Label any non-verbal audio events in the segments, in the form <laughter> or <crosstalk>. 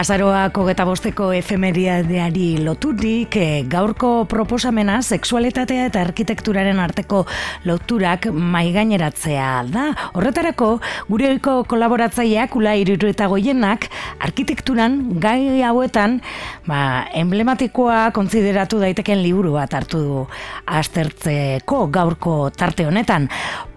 Azaroak hogeta bosteko efemeriadeari loturik, eh, gaurko proposamena sexualitatea eta arkitekturaren arteko loturak maigaineratzea da. Horretarako, gure oiko kolaboratzaileak ula iriru eta goienak, arkitekturan gai hauetan ba, emblematikoa kontsideratu daiteken liburu bat hartu du astertzeko gaurko tarte honetan.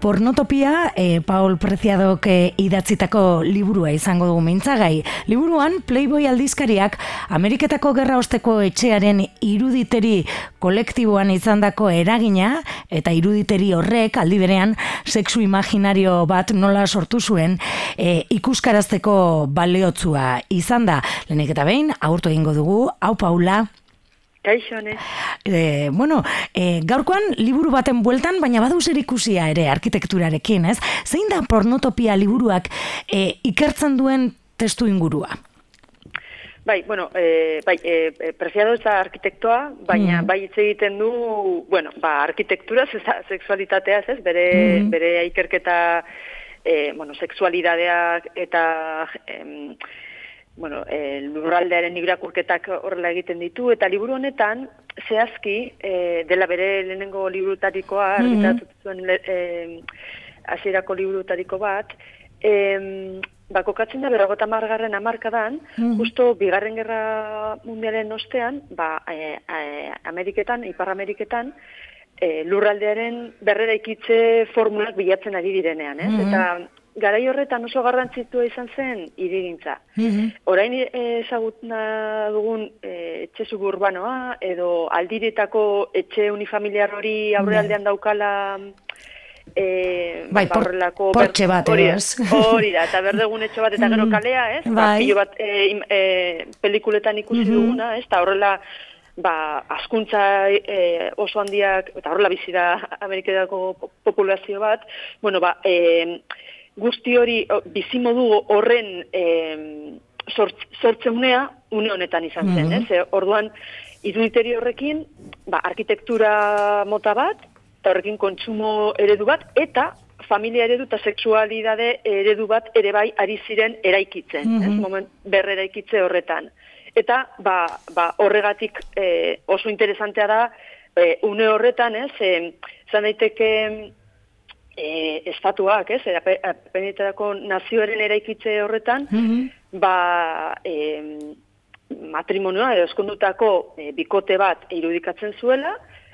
Pornotopia, e, Paul Preciadok e, idatzitako liburua izango dugu mintzagai. Liburuan, Playboy aldizkariak Ameriketako gerra osteko etxearen iruditeri kolektiboan izandako eragina eta iruditeri horrek aldi berean sexu imaginario bat nola sortu zuen e, ikuskarazteko baleotzua izan da. Lehenik eta behin, aurto egingo dugu, hau paula, Kaixo, ne? E, bueno, e, gaurkoan liburu baten bueltan, baina badu zer ikusia ere arkitekturarekin, ez? Zein da pornotopia liburuak e, ikertzen duen testu ingurua? Bai, bueno, e, bai, e, preziado ez da arkitektoa, baina mm. bai hitz egiten du, bueno, ba, arkitektura, sexualitatea, ez, bere, mm. bere ikerketa, e, bueno, sexualidadeak eta... Em, bueno, e, lurraldearen irakurketak horrela egiten ditu, eta liburu honetan, zehazki, e, dela bere lehenengo liburutarikoa, mm -hmm. zuen e, asierako liburutariko bat, e, ba, kokatzen da, berrogota margarren amarkadan, mm justo bigarren gerra mundialen ostean, ba, e, e, Ameriketan, Ipar Ameriketan, e, lurraldearen berrera ikitze formulak bilatzen ari direnean, ez? Mm Eta garai horretan oso garrantzitua izan zen irigintza. Mm Orain ezagutna dugun e, etxe suburbanoa edo aldiretako etxe unifamiliar hori aurrealdean daukala e, bai, por, portxe bat, hori, hori da, eta berdegun etxe bat eta gero kalea, ez? Bai. Ba, bat e, e, pelikuletan ikusi duguna, ez? Eta horrela ba, askuntza e, oso handiak, eta horrela bizi da <laughs> Ameriketako populazio bat, bueno, ba, e, guzti hori bizimodu horren e, sortzeunea une honetan izan zen, mm -hmm. orduan iruditeri horrekin, ba, arkitektura mota bat, eta horrekin kontsumo eredu bat, eta familia eredu eta sexualidade eredu bat ere bai ari ziren eraikitzen, mm -hmm. ez, moment, berre eraikitze horretan. Eta ba, ba, horregatik e, oso interesantea da, e, une horretan, ez, e, zan daiteke e, estatuak, ez, apenetarako nazioaren eraikitze horretan, mm ba, e, matrimonioa edo eskondutako e, bikote bat irudikatzen zuela,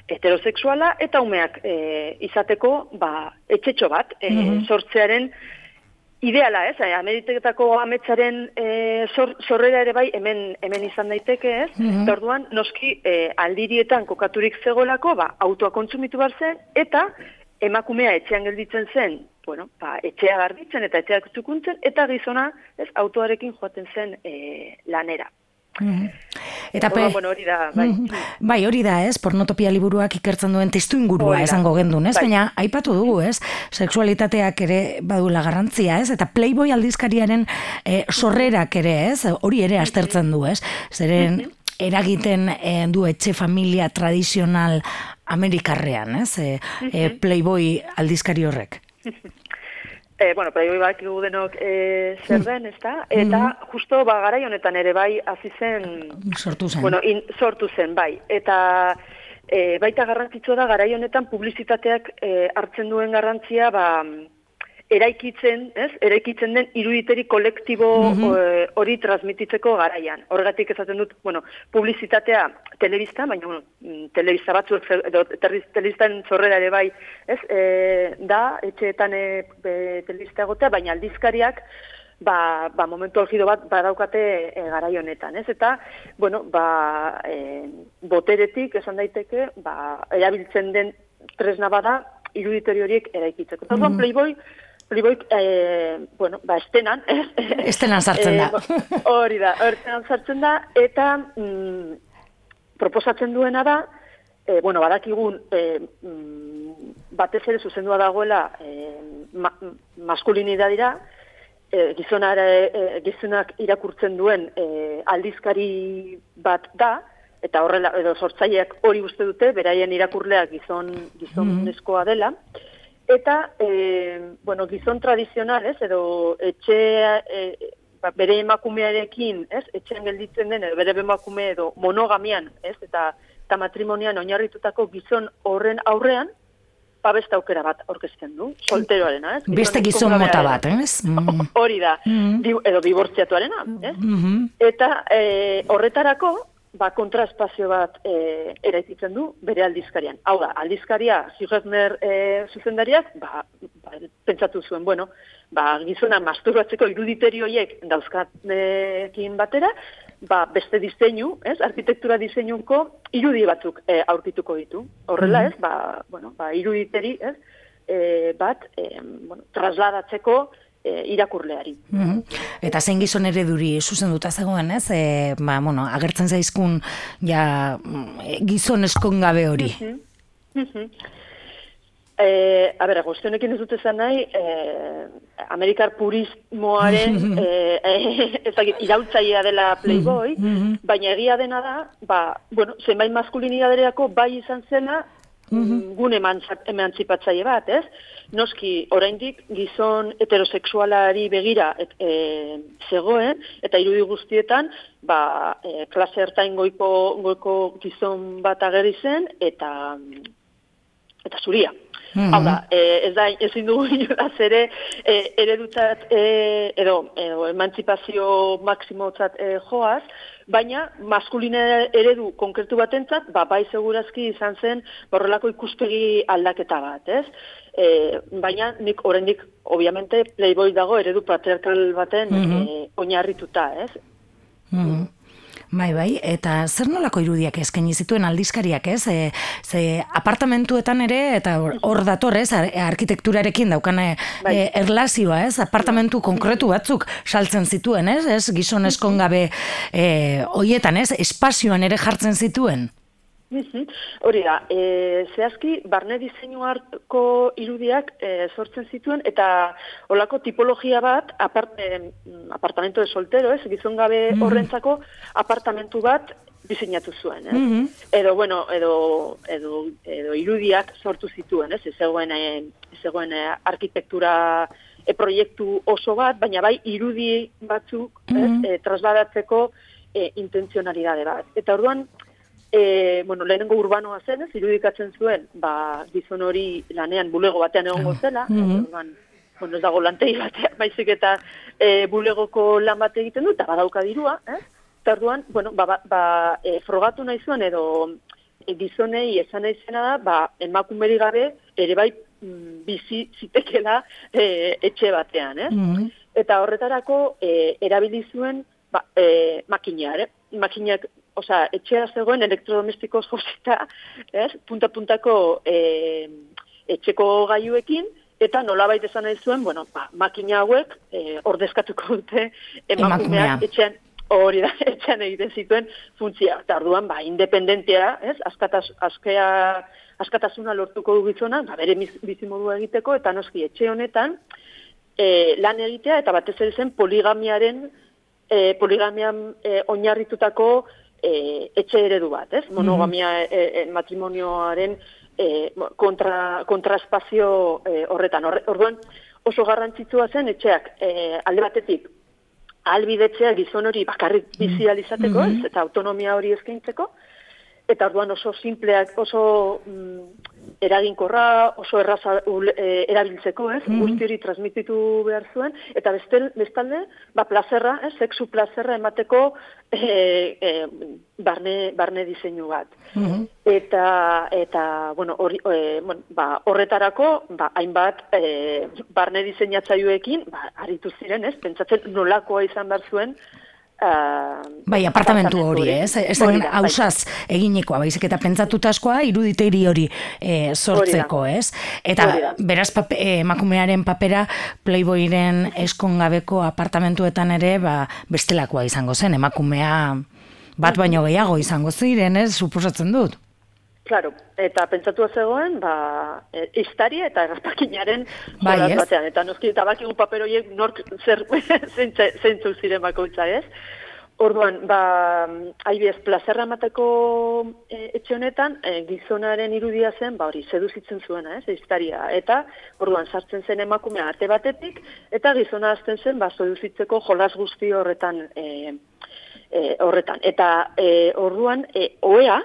heterosexuala eta umeak e, izateko ba, etxetxo bat e, mm sortzearen ideala, ez? Ameriteketako ametsaren e, sorrera ere bai hemen hemen izan daiteke, ez? Mm Orduan noski e, aldirietan kokaturik zegolako, ba autoa kontsumitu bar zen eta emakumea etxean gelditzen zen, bueno, ba, etxea garbitzen eta etxeak txukuntzen, eta gizona ez, autoarekin joaten zen e, lanera. Mm Eta pe... bueno, hori da, bai. Mm bai, hori da, ez, pornotopia liburuak ikertzen duen testu ingurua esango gendun, ez? Bai. Baina, aipatu dugu, ez, seksualitateak ere badula garrantzia, ez? Eta Playboy aldizkariaren e, sorrerak ere, ez? Hori ere astertzen du, ez? Zeren, eragiten e, du etxe familia tradizional Amerikarrean, ez? E, e, Playboy aldizkari horrek. <laughs> E, bueno, Playboy bak denok e, zer den, ez da? Eta justo ba, garai honetan ere bai hasi zen... Sortu zen. Bueno, in, sortu zen, bai. Eta e, baita garrantzitsua da garai honetan publizitateak e, hartzen duen garrantzia, ba, eraikitzen, ez? Eraikitzen den iruditeri kolektibo mhm. eh, hori mm transmititzeko garaian. Horregatik esaten dut, bueno, publizitatea telebista, baina bueno, mm, telebista batzuek edo telebistan zorrera ere bai, ez? E, da etxeetan e, telebista egotea, baina aldizkariak Ba, ba momentu algido bat badaukate e, garai honetan, ez? Eta, bueno, ba, e, boteretik esan daiteke, ba, erabiltzen den tresna bada iruditeri horiek eraikitzeko. Mm Playboy Playboy, eh, bueno, ba, estenan, eh? <laughs> Estenan sartzen da. Eh, hori da, estenan sartzen da, eta mm, proposatzen duena da, eh, bueno, badakigun, eh, mm, batez ere zuzendua dagoela eh, ma, maskulinidadira, eh, gizonara, eh, gizonak irakurtzen duen eh, aldizkari bat da, eta horrela, edo sortzaileak hori uste dute, beraien irakurleak gizon, gizonezkoa mm-hmm. dela, Eta, e, bueno, gizon tradizional, ez, edo etxe, e, ba, bere emakumearekin, ez, etxean gelditzen den, bere emakume edo monogamian, ez, eta, eta matrimonian oinarritutako gizon horren aurrean, ba beste aukera bat aurkezten du, solteroarena, ez? Beste gizon mota bat, ez? Mm. <laughs> Hori da, mm. edo dibortziatuarena, ez? Mm Eta e, horretarako, ba, kontraspazio bat e, eraikitzen du bere aldizkarian. Hau da, aldizkaria Zigetner e, zuzendariak, ba, ba, pentsatu zuen, bueno, ba, gizona masturbatzeko iruditerioiek dauzkatekin batera, ba, beste diseinu, ez, arkitektura diseinuko irudi batzuk e, aurkituko ditu. Horrela, mhm. ez, ba, bueno, ba, iruditeri, ez, e, bat, e, bueno, trasladatzeko e, irakurleari. Mm Eta zein gizon ere duri zuzenduta zegoen, ez? E, ba, bueno, agertzen zaizkun ja, mm, gizon eskongabe hori. Mm Eh, a ber, guztionekin ez dut esan nahi, eh, Amerikar purismoaren <laughs> eh, eh, ezagit, irautzaia dela Playboy, mm -hmm. baina egia dena da, ba, bueno, zenbait maskulinidadereako bai izan zena, mm -hmm. gune emantzipatzaile bat, ez? Noski, oraindik gizon heterosexualari begira et, e, zegoen, eta irudi guztietan, ba, e, klase ertain goiko, goiko gizon bat ageri zen, eta, eta zuria. -hmm. Hau da, e, ez da, ezin dugu <laughs> inolaz ere, e, eredutzat, e, edo, edo, emantzipazio maksimotzat e, joaz, baina maskuline eredu konkretu batentzat, ba, bai segurazki izan zen borrelako ikuspegi aldaketa bat, ez? E, baina nik oraindik obviamente, playboy dago eredu patriarkal baten mm -hmm. oinarrituta, ez? Mm Bai, bai, eta zer nolako irudiak eskaini zituen aldizkariak, ez? E, ze apartamentuetan ere, eta hor dator, ez? Arkitekturarekin daukane bai. e, erlazioa, ez? Apartamentu konkretu batzuk saltzen zituen, ez? ez? Gizon eskongabe e, hoietan, ez? Espazioan ere jartzen zituen. Hori da, e, zehazki, barne diseinu hartko irudiak e, sortzen zituen, eta olako tipologia bat, apart, e, apartamento de soltero, ez, gizon gabe mm horrentzako, apartamentu bat diseinatu zuen, ez? Mm Edo, bueno, edo, edo, edo irudiak sortu zituen, ez, ez egoen, ez egoen arkitektura e, proiektu oso bat, baina bai irudi batzuk, mm -hmm. ez, e, trasladatzeko e, intenzionalidade bat. Eta orduan, E, bueno, lehenengo urbanoa zen, ez, irudikatzen zuen, ba, gizon hori lanean bulego batean egongo ah. zela, mm -hmm. bueno, ez dago lantegi batean, <laughs> maizik eta e, bulegoko lan bat egiten du, eta badauka dirua, eh? Tarduan, bueno, ba, ba, ba e, frogatu nahi zuen, edo e, gizonei esan nahi zena da, ba, emakumeri gabe, ere bai, mm, bizi zitekela e, etxe batean, eh? Eta horretarako, e, erabili zuen, ba, e, makineare, makinak osea, etxea zegoen elektrodomestikoz josita, ez? Punta-puntako e, etxeko gaiuekin, eta nolabait esan nahi zuen, bueno, ba, makina hauek e, ordezkatuko dute emakumeak etxean hori da, <laughs> etxean egiten zituen funtzia. Eta arduan, ba, independentea, ez? Askataz, askea, askatasuna lortuko du gizona, ba, bere bizimodu egiteko, eta noski etxe honetan, e, lan egitea, eta batez ere zen poligamiaren, e, poligamian e, oinarritutako e, etxe eredu bat, ez? Monogamia mm -hmm. e, matrimonioaren e, kontra, kontraspazio e, horretan. Orduan, oso garrantzitsua zen etxeak e, alde batetik albidetzea gizon hori bakarrik bizializateko, mm -hmm. eta autonomia hori eskaintzeko, eta orduan oso simpleak, oso mm, eraginkorra, oso erraza e, erabiltzeko, ez? Mm Guzti hori transmititu behar zuen, eta bestel, bestalde, ba, plazerra, ez? Sexu plazerra emateko e, e, barne, barne diseinu bat. Mm Eta, eta, bueno, hori, e, bueno, ba, horretarako, ba, hainbat e, barne diseinatzaioekin, ba, aritu ziren, ez? Pentsatzen nolakoa izan behar zuen, Uh, bai, apartamentu hori, ez? Ez da hausaz eginekoa, baizik eta pentsatuta askoa iruditeri hori e, sortzeko, ez? Eta beraz pape, emakumearen papera Playboyren eskongabeko apartamentuetan ere ba, bestelakoa izango zen, emakumea bat baino gehiago izango ziren, ez? Suposatzen dut. Claro, eta pentsatu zegoen, ba, e, istaria eta errapakinaren bai, batean. Eta noski, eta baki paper horiek nork zer <laughs> zentzu ziren bakoitza, ez? Orduan, ba, haibiez, plazerra mateko e, etxe honetan, e, gizonaren irudia zen, ba hori, seduzitzen zuena, ez, iztaria. Eta, orduan, sartzen zen emakumea arte batetik, eta gizona azten zen, ba, seduzitzeko jolas guzti horretan, e, e, horretan. Eta, e, orduan, e, oea,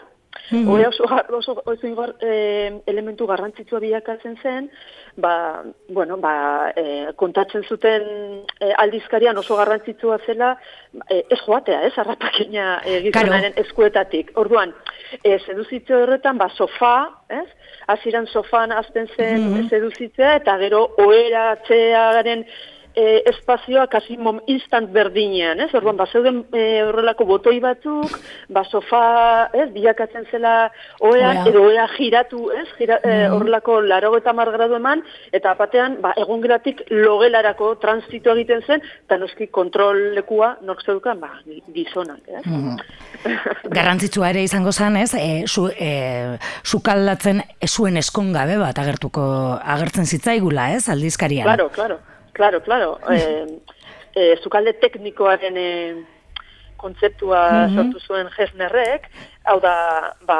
Mm -hmm. oso, oso, oso e, elementu garrantzitsua bilakatzen zen, ba, bueno, ba, e, kontatzen zuten e, aldizkarian oso garrantzitsua zela, e, ez joatea, ez, arrapakina e, gizonaren eskuetatik. Orduan, e, seduzitze horretan, ba, sofa, ez, aziran sofan azten zen mm -hmm. seduzitzea, eta gero, oera, txearen, e, espazioa kasi mom instant berdinean, ez? Orduan, ba, zeuden e, horrelako botoi batzuk, ba, sofa, ez? Bilakatzen zela oea, edo oea giratu, ez? Gira, e, mm. horrelako laro eta margradu eman, eta batean, ba, egun gratik logelarako transitu egiten zen, eta noski kontrol lekua, nork zeukan, ba, gizonak, ez? Mm <laughs> Garrantzitsua ere izango zen, ez? E, su, e, sukaldatzen zuen eskongabe bat agertuko agertzen zitzaigula, ez? Aldizkarian. Claro, claro. Claro, claro. <laughs> Eh, eh, zukalde teknikoaren eh, kontzeptua mm sortu zuen Hesnerrek, hau da, ba,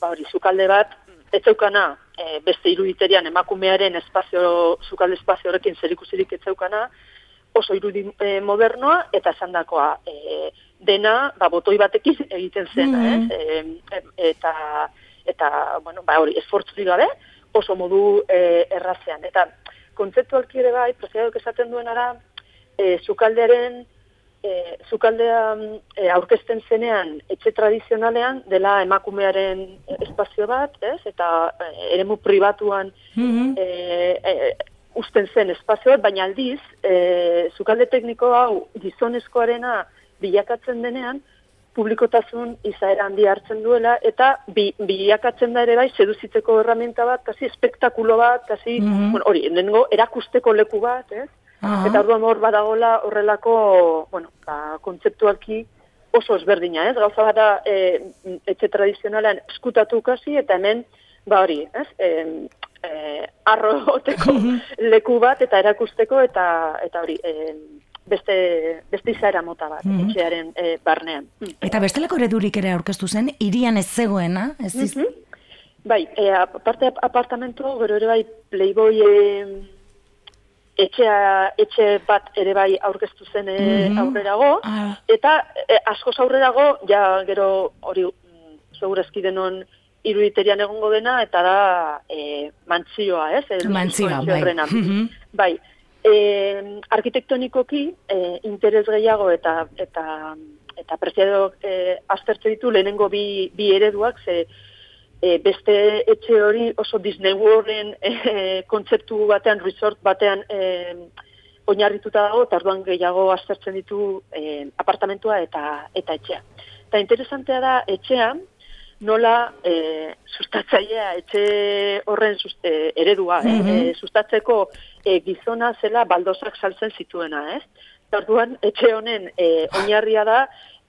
ba hori, zukalde bat, ez zeukana, eh, beste iruditerian emakumearen espazio, zukalde espazio horrekin zerikusirik ez zeukana, oso irudi eh, modernoa, eta esan dakoa, eh, dena, ba, botoi batekin <laughs> egiten zen, mm -hmm. eh, eta, eta, bueno, ba, hori, esfortzu gabe, oso modu eh, errazean. Eta, kontzeptualki ere bai, prozedok esaten duenara, e, zukaldearen, e, zukaldea e, aurkezten zenean, etxe tradizionalean, dela emakumearen espazio bat, ez? eta e, eremu pribatuan mm e, usten zen espazio bat, baina aldiz, e, zukalde tekniko hau gizonezkoarena bilakatzen denean, publikotasun izaera handi hartzen duela, eta bi, bilakatzen da ere bai, seduzitzeko herramienta bat, kasi espektakulo bat, kasi, mm -hmm. bueno, hori, nengo, erakusteko leku bat, ez? Eta orduan hor badagola horrelako, bueno, ba, kontzeptualki oso ezberdina, ez? Gauza bada, e, etxe tradizionalean eskutatu kasi, eta hemen, ba hori, ez? E, e, arroteko mhm. leku bat, eta erakusteko, eta, eta hori, e, beste, beste izaera mota bat, mm etxearen e, barnean. Eta bestelako eredurik ere aurkeztu zen, irian ez zegoena, ez ziz? Mm Bai, e, aparte apartamentu, gero ere bai, playboy e, etxea, etxe bat ere bai aurkeztu zen mm aurrerago, ah. eta e, asko aurrerago, ja gero hori mm, segurazki denon iruditerian egongo dena, eta da e, mantzioa, ez? mantzioa, bai. Mm Bai, E, arkitektonikoki e, interes gehiago eta eta eta preziado e, aztertu ditu lehenengo bi, bi ereduak ze e, beste etxe hori oso Disney Worlden e, kontzeptu batean, resort batean e, oinarrituta dago eta orduan gehiago aztertzen ditu e, apartamentua eta eta etxea. Eta interesantea da etxean nola e, sustatzailea etxe horren suste, eredua, mm -hmm. sustatzeko e, gizona zela baldosak saltzen zituena, ez? Orduan etxe honen e, oinarria da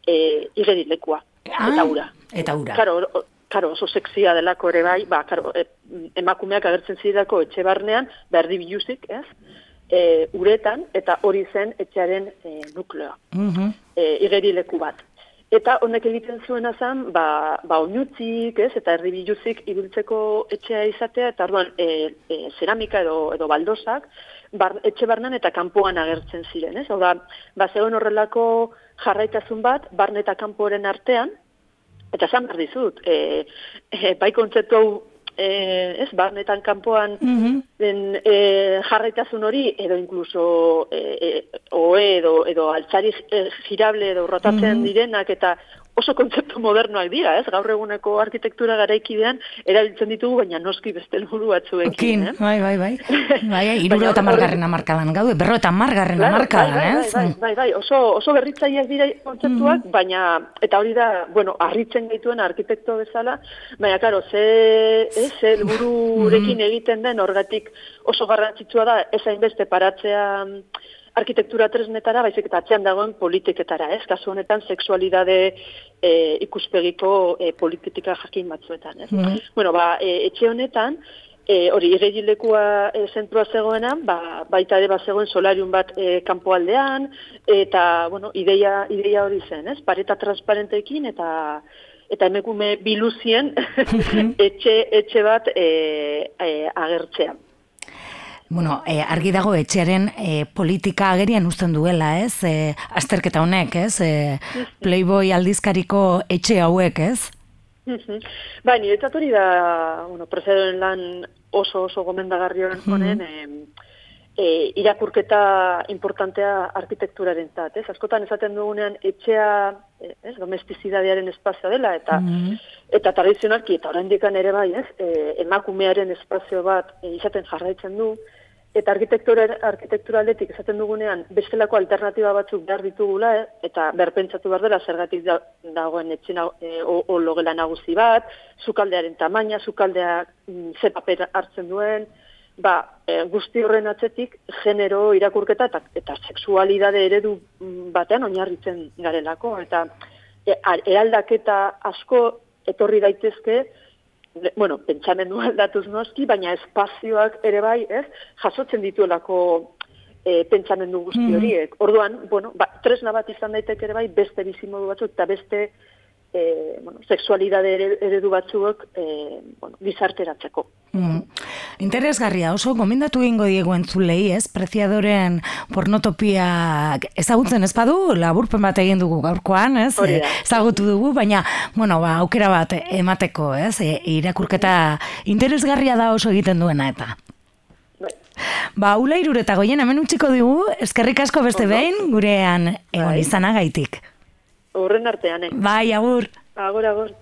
e, igerilekua, ah, eta ura. Eta ura. Claro, Karo, oso sexia delako ere bai, ba, karo, e, emakumeak agertzen zidako etxe barnean, berdi biluzik, ez? E, uretan, eta hori zen etxearen e, nukleoa. Mm -hmm. e, bat. Eta honek egiten zuena zen, ba, ba oinutzik, ez, eta erdibiluzik ibiltzeko etxea izatea, eta orduan e, e, ceramika edo, edo baldosak, bar, etxe barnan eta kanpoan agertzen ziren, ez? Hau da, ba, zegoen horrelako jarraitazun bat, barne eta kanporen artean, eta zan behar dizut, e, e, bai kontzeptu eh, ez, barnetan kanpoan mm den eh, jarraitasun hori, edo inkluso eh, oe edo, edo altzari girable edo rotatzen mm direnak, eta oso kontzeptu modernoak dira, ez? Gaur eguneko arkitektura garaikidean erabiltzen ditugu, baina noski beste helburu batzuekin, eh? Bai, bai, bai. <laughs> Bai, iruro eta margarren amarkadan gaude, berro eta margarren amarkadan, bai, bai, bai, bai, bai, oso, oso berritzaileak dira kontzeptuak, mm baina, eta hori da, bueno, arritzen gaituen arkitekto bezala, baina, karo, ze, ez, helbururekin egiten den, orgatik oso garrantzitsua da, ezain beste paratzea, arkitektura tresnetara, baizik eta atzean dagoen politiketara, ez? Kasu honetan, seksualidade e, ikuspegiko e, politika jakin batzuetan, ez? Mm Bueno, ba, e, etxe honetan, e, hori irregilekua e, zentrua zegoenan, ba, baita ere bat zegoen solarium bat e, kanpoaldean, eta, bueno, ideia, ideia hori zen, ez? Pareta transparentekin eta eta emekume biluzien mhm. <laughs> etxe, etxe bat e, e, agertzea. Bueno, e, argi dago etxearen e, politika agerian uzten duela, ez? E, azterketa honek, ez? E, Playboy aldizkariko etxe hauek, ez? Ba, nire hori da, bueno, prozedoren lan oso oso gomendagarri honen, mm e, irakurketa importantea arkitekturaren zat, ez? Askotan esaten dugunean etxea, ez, domestizidadearen espazioa dela, eta eta tradizionalki, eta oraindikan ere bai, ez, e, emakumearen espazio bat e, izaten jarraitzen du, eta arkitektura arkitekturaletik esaten dugunean bestelako alternatiba batzuk behar ditugula eh? eta berpentsatu behar dela zergatik dagoen etxina e, o, logela nagusi bat, zukaldearen tamaina, zukaldea mm, ze paper hartzen duen, ba, e, guzti horren atzetik genero irakurketa eta, eta seksualidade eredu mm, batean oinarritzen garelako eta e, eraldaketa asko etorri daitezke bueno, pentsamendu aldatuz noski, baina espazioak ere bai, ez, jasotzen dituelako e, pentsamendu guzti mm. horiek. Orduan, bueno, ba, tresna bat izan daiteke ere bai, beste bizimodu batzuk, eta beste e, bueno, sexualidade eredu batzuek e, bueno, gizarteratzeko. Mm. Interesgarria, oso gomendatu ingo diegu entzulei, ez? Preziadoren pornotopia ezagutzen ez badu, laburpen bat egin dugu gaurkoan, ez? E, ezagutu dugu, baina, bueno, ba, aukera bat emateko, ez? E, irakurketa interesgarria da oso egiten duena eta. Bai. Ba, ula irureta goien, hemen utxiko dugu, eskerrik asko beste behin, gurean egon bai. izanagaitik. Horren artean, eh? Bai, agur. Agur, agur.